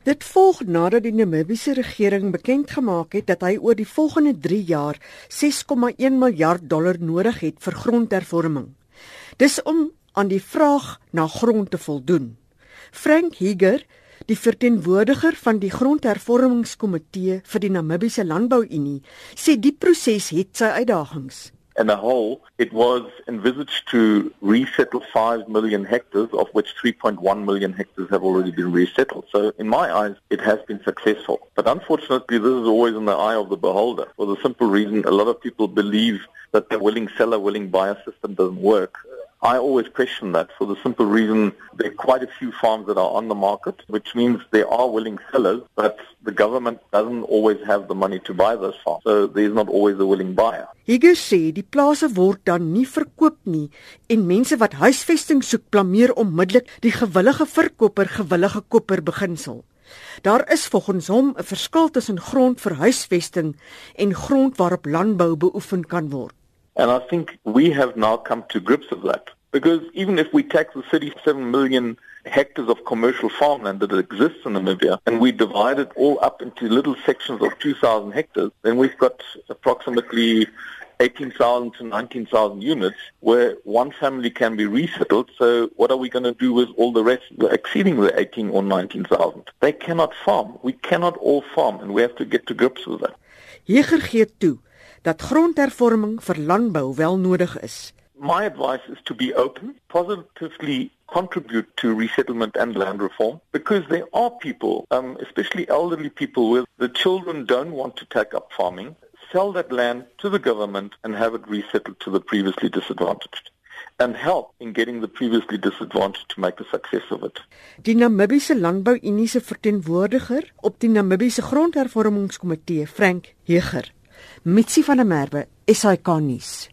Dit volg nadat die Namibiese regering bekend gemaak het dat hy oor die volgende 3 jaar 6,1 miljard dollar nodig het vir grondhervorming. Dis om aan die vraag na grond te voldoen. Frank Higer, die verteenwoordiger van die grondhervormingskomitee vir die Namibiese Landbouunie, sê die proses het sy uitdagings. In a whole, it was envisaged to resettle 5 million hectares, of which 3.1 million hectares have already been resettled. So, in my eyes, it has been successful. But unfortunately, this is always in the eye of the beholder, for the simple reason a lot of people believe that the willing seller, willing buyer system doesn't work. I always question that for the simple reason there are quite a few farms that are on the market, which means there are willing sellers, but the government doesn't always have the money to buy those farms. So there's not always a willing buyer. Higgins sê die plase word dan nie verkoop nie en mense wat huisvesting soek blameer onmiddellik die gewillige verkoper gewillige koper beginsel. Daar is volgens hom 'n verskil tussen grond vir huisvesting en grond waarop landbou beoefen kan word. And I think we have now come to grips with that. Because even if we tax the 37 million hectares of commercial farmland that exists in Namibia and we divide it all up into little sections of 2,000 hectares, then we've got approximately 18,000 to 19,000 units where one family can be resettled. So what are we going to do with all the rest exceeding the 18 or 19,000? They cannot farm. We cannot all farm and we have to get to grips with that. Hier gee toe dat grondhervorming vir landbou wel nodig is. My advice is to be open, positively contribute to resettlement and land reform because there are people, um, especially elderly people, where the children don't want to take up farming, sell that land to the government and have it resettled to the previously disadvantaged and help in getting the previously disadvantaged to make a success of it. Die Namibiese Landbou-Unie se verteenwoordiger op die Namibiese Grondhervormingskomitee, Frank Heger, Mitsi van der Merwe, SAK nuus.